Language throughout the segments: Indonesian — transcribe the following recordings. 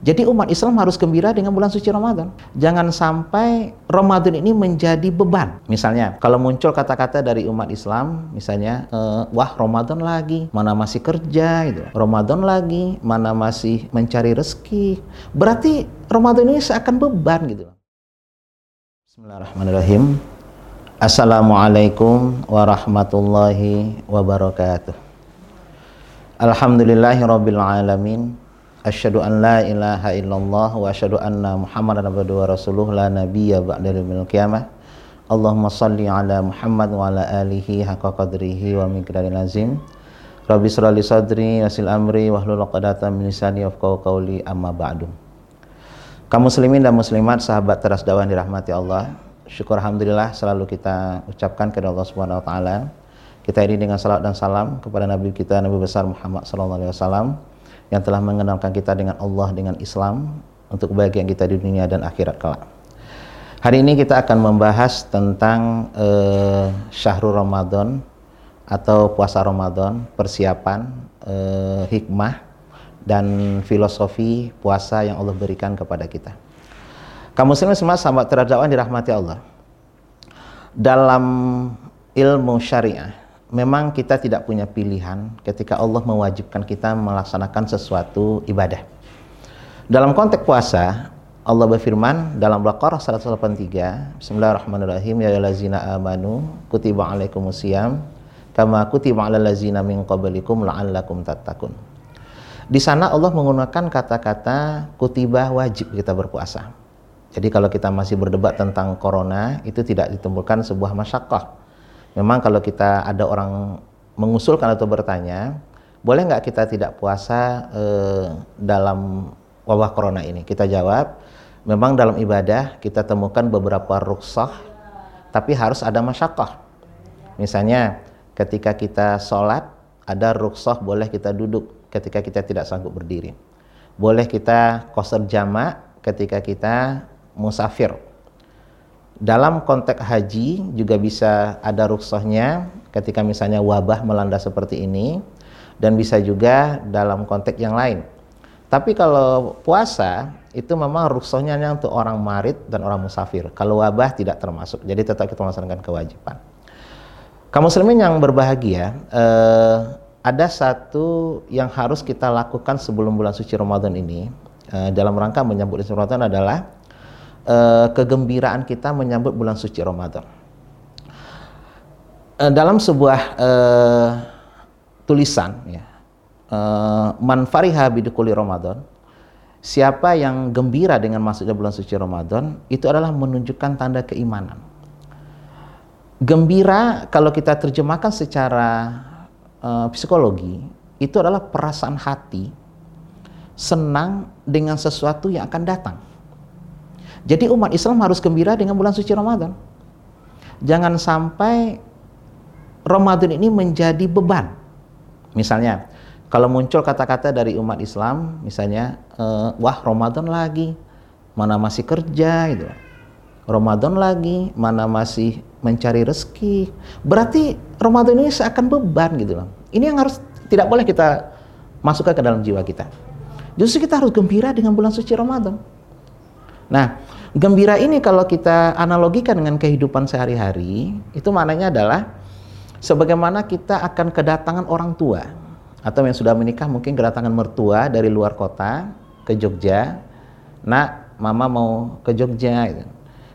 Jadi umat Islam harus gembira dengan bulan suci Ramadan. Jangan sampai Ramadan ini menjadi beban. Misalnya, kalau muncul kata-kata dari umat Islam, misalnya, e, wah Ramadan lagi, mana masih kerja, gitu. Ramadan lagi, mana masih mencari rezeki. Berarti Ramadan ini seakan beban, gitu. Bismillahirrahmanirrahim. Assalamualaikum warahmatullahi wabarakatuh. Alhamdulillahirrabbilalamin. Asyhadu an la ilaha illallah wa asyhadu anna Muhammadan abduhu wa rasuluh la nabiyya ba'da yaumil qiyamah. Allahumma salli ala Muhammad wa ala alihi haqqa qadrihi wa miqdaril azim. Rabbi israh li sadri yasil amri wahlul 'uqdatam min lisani yafqahu qawli amma ba'du. Kaum muslimin dan muslimat sahabat teras dakwah dirahmati Allah. Syukur alhamdulillah selalu kita ucapkan kepada Allah Subhanahu wa taala. Kita ini dengan salat dan salam kepada nabi kita Nabi besar Muhammad sallallahu alaihi wasallam yang telah mengenalkan kita dengan Allah dengan Islam untuk kebahagiaan kita di dunia dan akhirat kelak. Hari ini kita akan membahas tentang uh, Syahrul Ramadan atau puasa Ramadan, persiapan, uh, hikmah dan filosofi puasa yang Allah berikan kepada kita. Kamu muslimin semua sahabat terdakwa dirahmati Allah. Dalam ilmu syariah memang kita tidak punya pilihan ketika Allah mewajibkan kita melaksanakan sesuatu ibadah. Dalam konteks puasa, Allah berfirman dalam Baqarah 183, Bismillahirrahmanirrahim, ya ayyuhallazina amanu kutiba alaikumusiyam kama kutiba alal ladzina min qablikum la'allakum tattaqun. Di sana Allah menggunakan kata-kata kutiba wajib kita berpuasa. Jadi kalau kita masih berdebat tentang corona, itu tidak ditemukan sebuah masyakkah memang kalau kita ada orang mengusulkan atau bertanya, boleh nggak kita tidak puasa eh, dalam wabah corona ini? Kita jawab, memang dalam ibadah kita temukan beberapa rukshoh, tapi harus ada masyakoh. Misalnya ketika kita sholat, ada rukshoh boleh kita duduk ketika kita tidak sanggup berdiri. Boleh kita koser jamak ketika kita musafir dalam konteks haji juga bisa ada rukshohnya ketika misalnya wabah melanda seperti ini dan bisa juga dalam konteks yang lain. Tapi kalau puasa itu memang rukshohnya untuk orang marid dan orang musafir. Kalau wabah tidak termasuk. Jadi tetap kita melaksanakan kewajiban. Kaum muslimin yang berbahagia, eh, ada satu yang harus kita lakukan sebelum bulan suci Ramadan ini eh, dalam rangka menyambut Ramadan adalah uh, kegembiraan kita menyambut bulan suci Ramadan. Uh, dalam sebuah uh, tulisan ya, uh, man fariha bidukuli Ramadan, siapa yang gembira dengan masuknya bulan suci Ramadan, itu adalah menunjukkan tanda keimanan. Gembira kalau kita terjemahkan secara uh, psikologi, itu adalah perasaan hati senang dengan sesuatu yang akan datang. Jadi umat Islam harus gembira dengan bulan suci Ramadan. Jangan sampai Ramadan ini menjadi beban. Misalnya, kalau muncul kata-kata dari umat Islam, misalnya, e, wah Ramadan lagi, mana masih kerja gitu. Ramadan lagi, mana masih mencari rezeki. Berarti Ramadan ini seakan beban gitu loh. Ini yang harus tidak boleh kita masukkan ke dalam jiwa kita. Justru kita harus gembira dengan bulan suci Ramadan. Nah, gembira ini kalau kita analogikan dengan kehidupan sehari-hari, itu maknanya adalah sebagaimana kita akan kedatangan orang tua atau yang sudah menikah mungkin kedatangan mertua dari luar kota ke Jogja. Nak, mama mau ke Jogja gitu.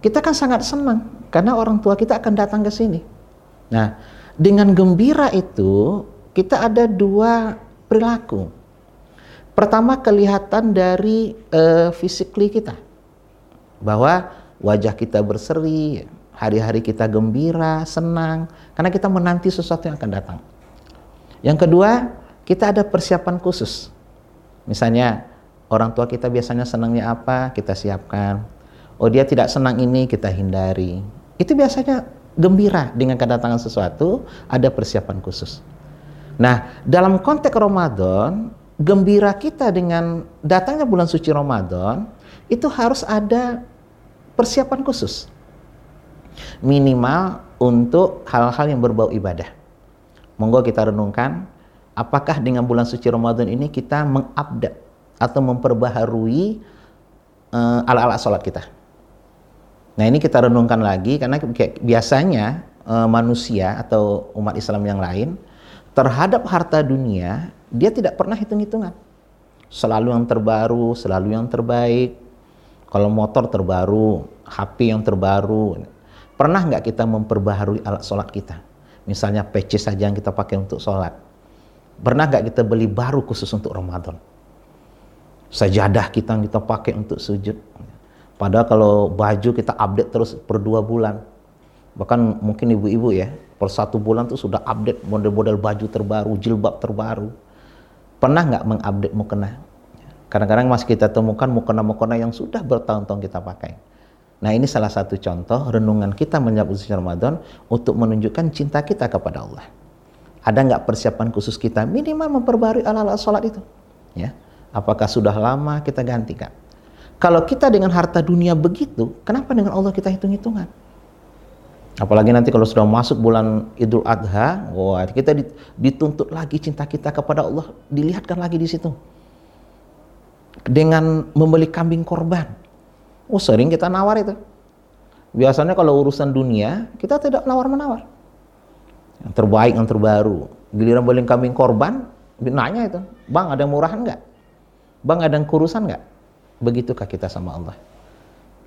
Kita kan sangat senang karena orang tua kita akan datang ke sini. Nah, dengan gembira itu kita ada dua perilaku. Pertama kelihatan dari uh, kita bahwa wajah kita berseri, hari-hari kita gembira, senang, karena kita menanti sesuatu yang akan datang. Yang kedua, kita ada persiapan khusus. Misalnya, orang tua kita biasanya senangnya apa, kita siapkan. Oh, dia tidak senang ini, kita hindari. Itu biasanya gembira dengan kedatangan sesuatu, ada persiapan khusus. Nah, dalam konteks Ramadan, gembira kita dengan datangnya bulan suci Ramadan, itu harus ada persiapan khusus. Minimal untuk hal-hal yang berbau ibadah. Monggo kita renungkan, apakah dengan bulan suci Ramadan ini kita mengupdate atau memperbaharui uh, ala-ala sholat kita. Nah ini kita renungkan lagi karena biasanya uh, manusia atau umat Islam yang lain terhadap harta dunia dia tidak pernah hitung-hitungan. Selalu yang terbaru, selalu yang terbaik. Kalau motor terbaru, HP yang terbaru. Pernah nggak kita memperbaharui alat sholat kita? Misalnya PC saja yang kita pakai untuk sholat. Pernah nggak kita beli baru khusus untuk Ramadan? Sajadah kita yang kita pakai untuk sujud. Padahal kalau baju kita update terus per dua bulan. Bahkan mungkin ibu-ibu ya, per satu bulan tuh sudah update model-model baju terbaru, jilbab terbaru. Pernah nggak mengupdate mukena? Kadang-kadang masih kita temukan mukena-mukena yang sudah bertahun-tahun kita pakai. Nah ini salah satu contoh renungan kita menyambut suci Ramadan untuk menunjukkan cinta kita kepada Allah. Ada nggak persiapan khusus kita minimal memperbarui ala-ala sholat itu? Ya, apakah sudah lama kita gantikan? Kalau kita dengan harta dunia begitu, kenapa dengan Allah kita hitung-hitungan? Apalagi nanti kalau sudah masuk bulan Idul Adha, wah kita dituntut lagi cinta kita kepada Allah, dilihatkan lagi di situ. Dengan membeli kambing korban, Oh sering kita nawar itu. Biasanya kalau urusan dunia kita tidak nawar-menawar. Yang terbaik, yang terbaru. Giliran beli kambing korban, nanya itu, bang ada yang murahan nggak? Bang ada yang kurusan nggak? Begitukah kita sama Allah?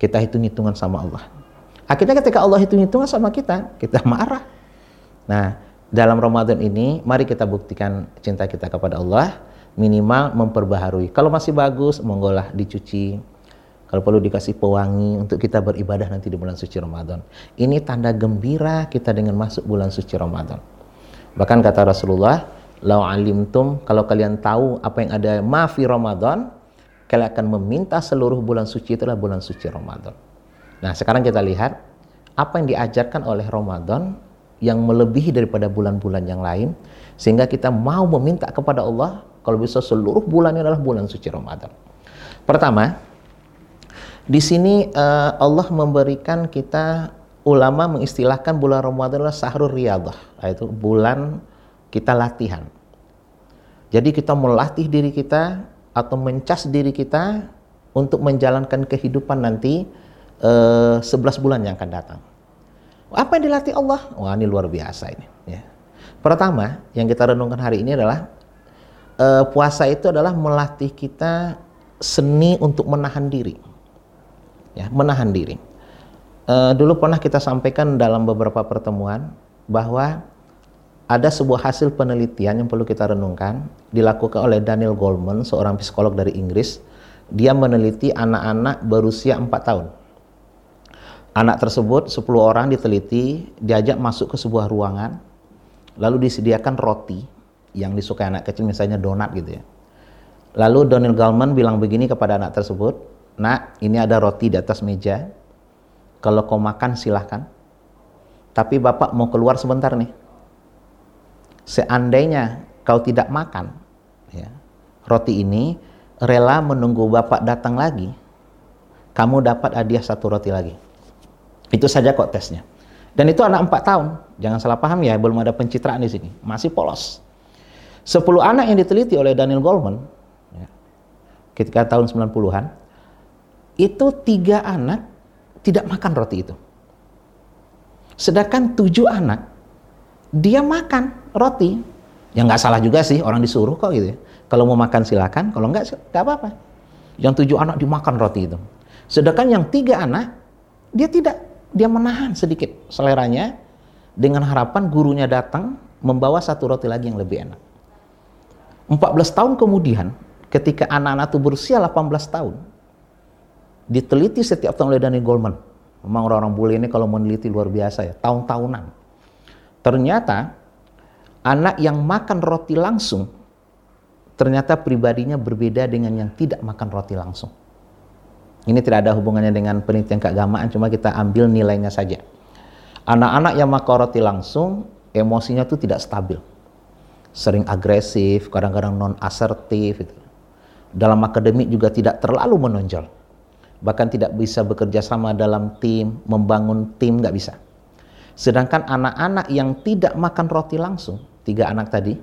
Kita hitung-hitungan sama Allah. Akhirnya ketika Allah hitung-hitungan sama kita, kita marah. Nah, dalam Ramadan ini, mari kita buktikan cinta kita kepada Allah, minimal memperbaharui. Kalau masih bagus, monggolah dicuci, kalau perlu dikasih pewangi untuk kita beribadah nanti di bulan suci Ramadan. Ini tanda gembira kita dengan masuk bulan suci Ramadan. Bahkan kata Rasulullah, "Lau alimtum, kalau kalian tahu apa yang ada mafi Ramadan, kalian akan meminta seluruh bulan suci itulah bulan suci Ramadan." Nah, sekarang kita lihat apa yang diajarkan oleh Ramadan yang melebihi daripada bulan-bulan yang lain sehingga kita mau meminta kepada Allah kalau bisa seluruh bulan adalah bulan suci Ramadan. Pertama, di sini uh, Allah memberikan kita ulama mengistilahkan bulan Ramadan adalah sahrul riyadah, yaitu bulan kita latihan. Jadi kita melatih diri kita atau mencas diri kita untuk menjalankan kehidupan nanti uh, 11 bulan yang akan datang. Apa yang dilatih Allah? Wah ini luar biasa ini. Ya. Pertama yang kita renungkan hari ini adalah uh, puasa itu adalah melatih kita seni untuk menahan diri. Ya menahan diri. Uh, dulu pernah kita sampaikan dalam beberapa pertemuan bahwa ada sebuah hasil penelitian yang perlu kita renungkan dilakukan oleh Daniel Goleman seorang psikolog dari Inggris. Dia meneliti anak-anak berusia 4 tahun. Anak tersebut 10 orang diteliti diajak masuk ke sebuah ruangan lalu disediakan roti yang disukai anak kecil misalnya donat gitu ya. Lalu Daniel Goleman bilang begini kepada anak tersebut nak ini ada roti di atas meja. Kalau kau makan silahkan. Tapi bapak mau keluar sebentar nih. Seandainya kau tidak makan ya, roti ini rela menunggu bapak datang lagi. Kamu dapat hadiah satu roti lagi. Itu saja kok tesnya. Dan itu anak 4 tahun. Jangan salah paham ya belum ada pencitraan di sini. Masih polos 10 anak yang diteliti oleh Daniel Goleman ya, ketika tahun 90-an itu tiga anak tidak makan roti itu. Sedangkan tujuh anak dia makan roti. Ya nggak salah juga sih orang disuruh kok gitu. Ya. Kalau mau makan silakan, kalau nggak nggak apa-apa. Yang tujuh anak dimakan roti itu. Sedangkan yang tiga anak dia tidak, dia menahan sedikit seleranya dengan harapan gurunya datang membawa satu roti lagi yang lebih enak. 14 tahun kemudian ketika anak-anak itu berusia 18 tahun, diteliti setiap tahun oleh Danny Goldman. Memang orang-orang bule ini kalau meneliti luar biasa ya, tahun-tahunan. Ternyata anak yang makan roti langsung ternyata pribadinya berbeda dengan yang tidak makan roti langsung. Ini tidak ada hubungannya dengan penelitian keagamaan, cuma kita ambil nilainya saja. Anak-anak yang makan roti langsung, emosinya itu tidak stabil. Sering agresif, kadang-kadang non-asertif. Dalam akademik juga tidak terlalu menonjol bahkan tidak bisa bekerja sama dalam tim, membangun tim nggak bisa. Sedangkan anak-anak yang tidak makan roti langsung, tiga anak tadi,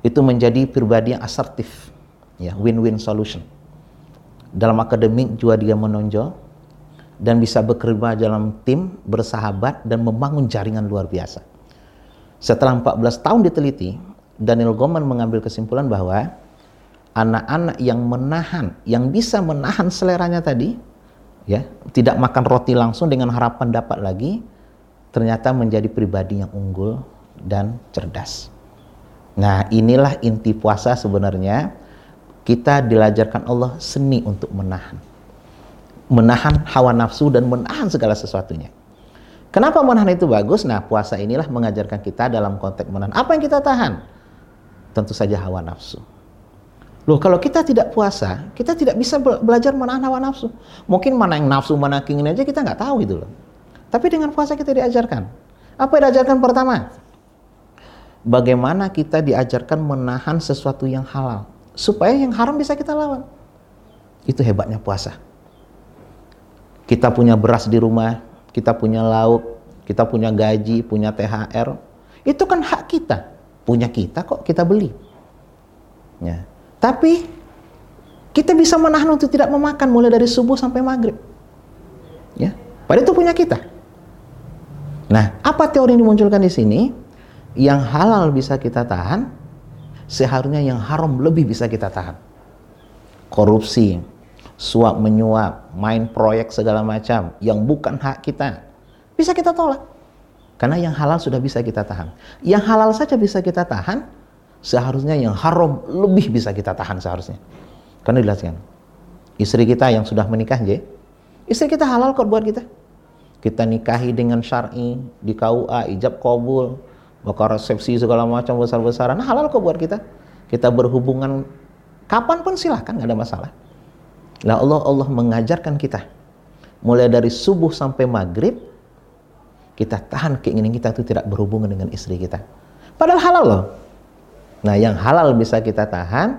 itu menjadi pribadi yang asertif, ya win-win solution. Dalam akademik juga dia menonjol dan bisa bekerja dalam tim, bersahabat dan membangun jaringan luar biasa. Setelah 14 tahun diteliti, Daniel Goleman mengambil kesimpulan bahwa anak-anak yang menahan, yang bisa menahan seleranya tadi, ya, tidak makan roti langsung dengan harapan dapat lagi, ternyata menjadi pribadi yang unggul dan cerdas. Nah, inilah inti puasa sebenarnya. Kita dilajarkan Allah seni untuk menahan menahan hawa nafsu dan menahan segala sesuatunya. Kenapa menahan itu bagus? Nah, puasa inilah mengajarkan kita dalam konteks menahan. Apa yang kita tahan? Tentu saja hawa nafsu. Loh, kalau kita tidak puasa, kita tidak bisa belajar menahan hawa nafsu. Mungkin mana yang nafsu, mana keinginan aja kita nggak tahu gitu loh. Tapi dengan puasa kita diajarkan. Apa yang diajarkan pertama? Bagaimana kita diajarkan menahan sesuatu yang halal. Supaya yang haram bisa kita lawan. Itu hebatnya puasa. Kita punya beras di rumah, kita punya lauk, kita punya gaji, punya THR. Itu kan hak kita. Punya kita kok kita beli. Ya. Tapi kita bisa menahan untuk tidak memakan mulai dari subuh sampai maghrib. Ya. Padahal itu punya kita. Nah, apa teori yang dimunculkan di sini? Yang halal bisa kita tahan, seharusnya yang haram lebih bisa kita tahan. Korupsi, suap menyuap, main proyek segala macam yang bukan hak kita, bisa kita tolak. Karena yang halal sudah bisa kita tahan. Yang halal saja bisa kita tahan, seharusnya yang haram lebih bisa kita tahan seharusnya. Karena dijelaskan, istri kita yang sudah menikah, J, istri kita halal kok buat kita. Kita nikahi dengan syar'i, di KUA, ijab kabul, bakal resepsi segala macam besar-besaran, halal kok buat kita. Kita berhubungan kapan pun silahkan, nggak ada masalah. Nah Allah Allah mengajarkan kita mulai dari subuh sampai maghrib kita tahan keinginan kita itu tidak berhubungan dengan istri kita. Padahal halal loh. Nah yang halal bisa kita tahan,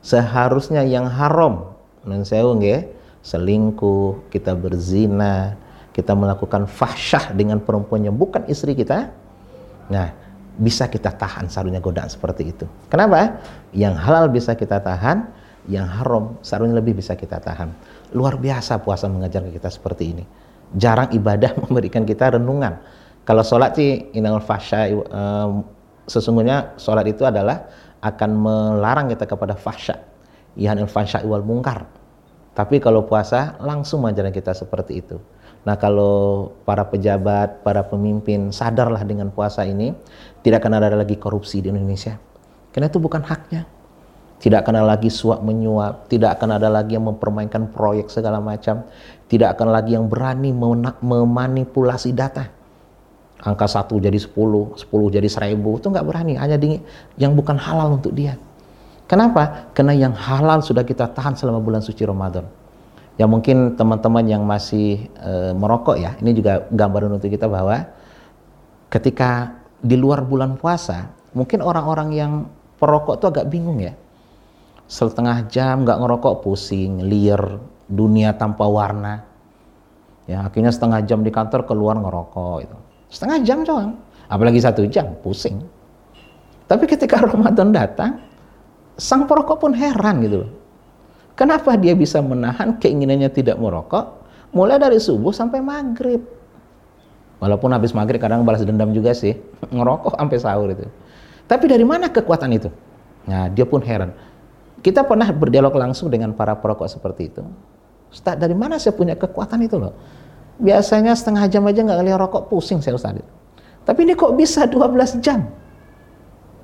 seharusnya yang haram, non sewu selingkuh, kita berzina, kita melakukan fahsyah dengan perempuan yang bukan istri kita. Nah, bisa kita tahan seharusnya godaan seperti itu. Kenapa? Yang halal bisa kita tahan, yang haram seharusnya lebih bisa kita tahan. Luar biasa puasa mengajar kita seperti ini. Jarang ibadah memberikan kita renungan. Kalau sholat sih inal fasya sesungguhnya sholat itu adalah akan melarang kita kepada fasya. Ihanil fasya wal mungkar. Tapi kalau puasa langsung mengajarkan kita seperti itu. Nah kalau para pejabat, para pemimpin sadarlah dengan puasa ini, tidak akan ada lagi korupsi di Indonesia. Karena itu bukan haknya tidak akan ada lagi suap menyuap, tidak akan ada lagi yang mempermainkan proyek segala macam, tidak akan lagi yang berani memanipulasi data. Angka satu jadi sepuluh, sepuluh jadi seribu, itu nggak berani, hanya di, yang bukan halal untuk dia. Kenapa? Karena yang halal sudah kita tahan selama bulan suci Ramadan. Ya mungkin teman-teman yang masih e, merokok ya, ini juga gambaran untuk kita bahwa ketika di luar bulan puasa, mungkin orang-orang yang perokok itu agak bingung ya setengah jam nggak ngerokok pusing, liar, dunia tanpa warna. Ya, akhirnya setengah jam di kantor keluar ngerokok itu. Setengah jam doang. Apalagi satu jam, pusing. Tapi ketika Ramadan datang, sang perokok pun heran gitu. Kenapa dia bisa menahan keinginannya tidak merokok mulai dari subuh sampai maghrib. Walaupun habis maghrib kadang balas dendam juga sih, ngerokok sampai sahur itu. Tapi dari mana kekuatan itu? Nah, dia pun heran. Kita pernah berdialog langsung dengan para perokok seperti itu. Ustaz, dari mana saya punya kekuatan itu loh? Biasanya setengah jam aja nggak ngeliat rokok, pusing saya Ustaz. Tapi ini kok bisa 12 jam?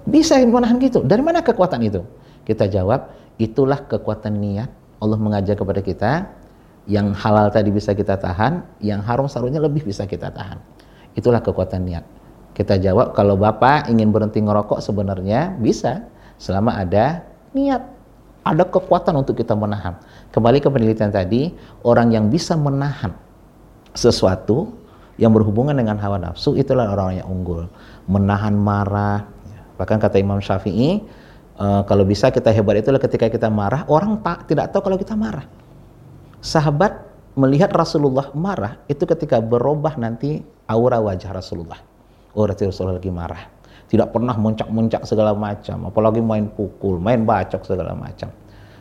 Bisa menahan gitu. Dari mana kekuatan itu? Kita jawab, itulah kekuatan niat. Allah mengajar kepada kita, yang halal tadi bisa kita tahan, yang haram seharusnya lebih bisa kita tahan. Itulah kekuatan niat. Kita jawab, kalau Bapak ingin berhenti ngerokok sebenarnya bisa, selama ada niat ada kekuatan untuk kita menahan. Kembali ke penelitian tadi, orang yang bisa menahan sesuatu yang berhubungan dengan hawa nafsu itulah orang yang unggul. Menahan marah. Bahkan kata Imam Syafi'i, uh, kalau bisa kita hebat itulah ketika kita marah, orang tak tidak tahu kalau kita marah. Sahabat melihat Rasulullah marah itu ketika berubah nanti aura wajah Rasulullah. Oh, Rasulullah lagi marah tidak pernah muncak-muncak segala macam, apalagi main pukul, main bacok segala macam.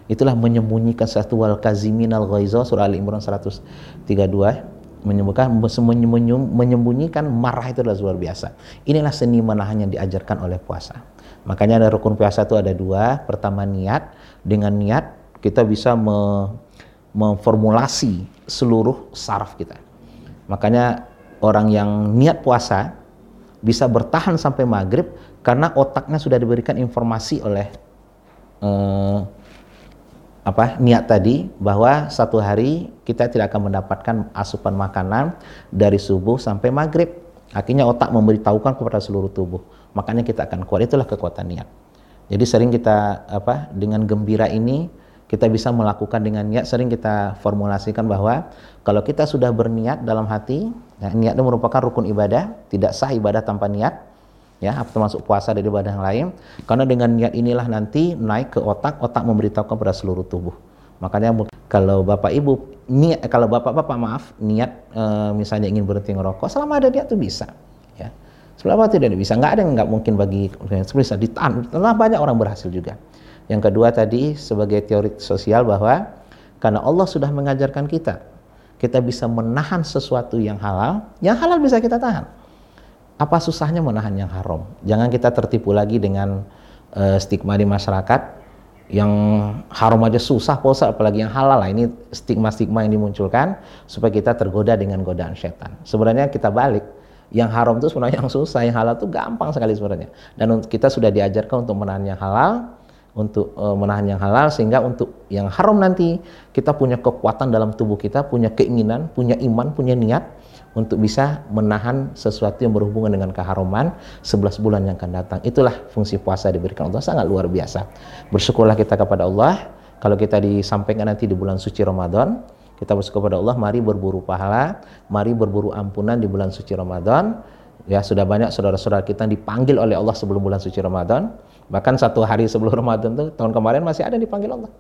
Itulah menyembunyikan satu wal kaziminal ghaiza surah Al Imran 132 menyembuhkan menyembunyikan marah itu adalah luar biasa. Inilah seni menahan yang diajarkan oleh puasa. Makanya ada rukun puasa itu ada dua. Pertama niat. Dengan niat kita bisa me, memformulasi seluruh saraf kita. Makanya orang yang niat puasa bisa bertahan sampai maghrib karena otaknya sudah diberikan informasi oleh eh, apa niat tadi bahwa satu hari kita tidak akan mendapatkan asupan makanan dari subuh sampai maghrib. Akhirnya otak memberitahukan kepada seluruh tubuh. Makanya kita akan kuat. Itulah kekuatan niat. Jadi sering kita apa dengan gembira ini kita bisa melakukan dengan niat. Sering kita formulasikan bahwa kalau kita sudah berniat dalam hati, ya, niat itu merupakan rukun ibadah. Tidak sah ibadah tanpa niat ya termasuk puasa dari ibadah yang lain. Karena dengan niat inilah nanti naik ke otak otak memberitahu kepada seluruh tubuh. Makanya kalau bapak ibu niat eh, kalau bapak bapak maaf niat e, misalnya ingin berhenti ngerokok selama ada niat tuh bisa ya. Selama tidak bisa nggak ada yang nggak mungkin bagi bisa ditahan. Telah banyak orang berhasil juga. Yang kedua tadi sebagai teori sosial bahwa karena Allah sudah mengajarkan kita kita bisa menahan sesuatu yang halal yang halal bisa kita tahan apa susahnya menahan yang haram? Jangan kita tertipu lagi dengan uh, stigma di masyarakat yang haram aja susah puasa apalagi yang halal lah ini stigma-stigma yang dimunculkan supaya kita tergoda dengan godaan setan. Sebenarnya kita balik yang haram itu sebenarnya yang susah, yang halal itu gampang sekali sebenarnya. Dan kita sudah diajarkan untuk menahan yang halal, untuk uh, menahan yang halal sehingga untuk yang haram nanti kita punya kekuatan dalam tubuh kita, punya keinginan, punya iman, punya niat untuk bisa menahan sesuatu yang berhubungan dengan keharuman 11 bulan yang akan datang. Itulah fungsi puasa diberikan Allah sangat luar biasa. Bersyukurlah kita kepada Allah kalau kita disampaikan nanti di bulan suci Ramadan, kita bersyukur kepada Allah, mari berburu pahala, mari berburu ampunan di bulan suci Ramadan. Ya, sudah banyak saudara-saudara kita dipanggil oleh Allah sebelum bulan suci Ramadan. Bahkan satu hari sebelum Ramadan tuh tahun kemarin masih ada yang dipanggil Allah.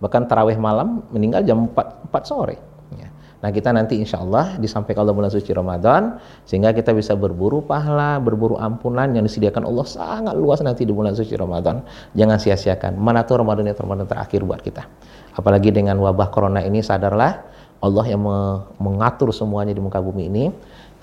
Bahkan tarawih malam meninggal jam 4, 4 sore. Nah kita nanti insya Allah disampaikan Allah bulan suci Ramadan sehingga kita bisa berburu pahala, berburu ampunan yang disediakan Allah sangat luas nanti di bulan suci Ramadan. Jangan sia-siakan. Mana tuh Ramadan itu Ramadan terakhir buat kita. Apalagi dengan wabah corona ini sadarlah Allah yang mengatur semuanya di muka bumi ini.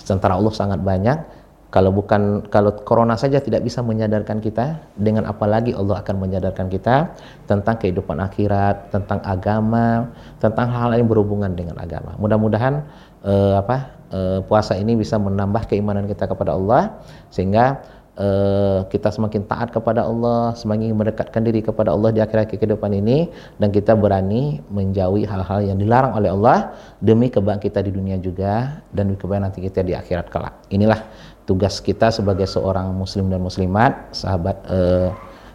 Sementara Allah sangat banyak kalau bukan kalau corona saja tidak bisa menyadarkan kita, dengan apa lagi Allah akan menyadarkan kita tentang kehidupan akhirat, tentang agama, tentang hal-hal yang berhubungan dengan agama. Mudah-mudahan eh, apa eh, puasa ini bisa menambah keimanan kita kepada Allah sehingga uh, kita semakin taat kepada Allah, semakin mendekatkan diri kepada Allah di akhir-akhir kehidupan ini dan kita berani menjauhi hal-hal yang dilarang oleh Allah demi kebaikan kita di dunia juga dan demi kebaikan nanti kita di akhirat kelak. Inilah tugas kita sebagai seorang muslim dan muslimat, sahabat uh,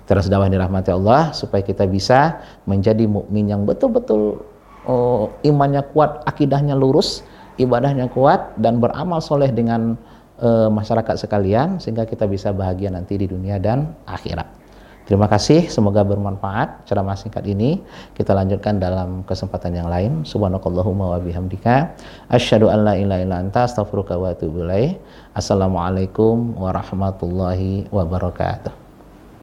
teras dakwah dirahmati Allah supaya kita bisa menjadi mukmin yang betul-betul uh, imannya kuat, akidahnya lurus, ibadahnya kuat dan beramal soleh dengan e, masyarakat sekalian sehingga kita bisa bahagia nanti di dunia dan akhirat. Terima kasih, semoga bermanfaat ceramah singkat ini. Kita lanjutkan dalam kesempatan yang lain. Subhanakallahumma wa bihamdika asyhadu an la ilaha illa anta astaghfiruka wa atubu ilaik. Assalamualaikum warahmatullahi wabarakatuh.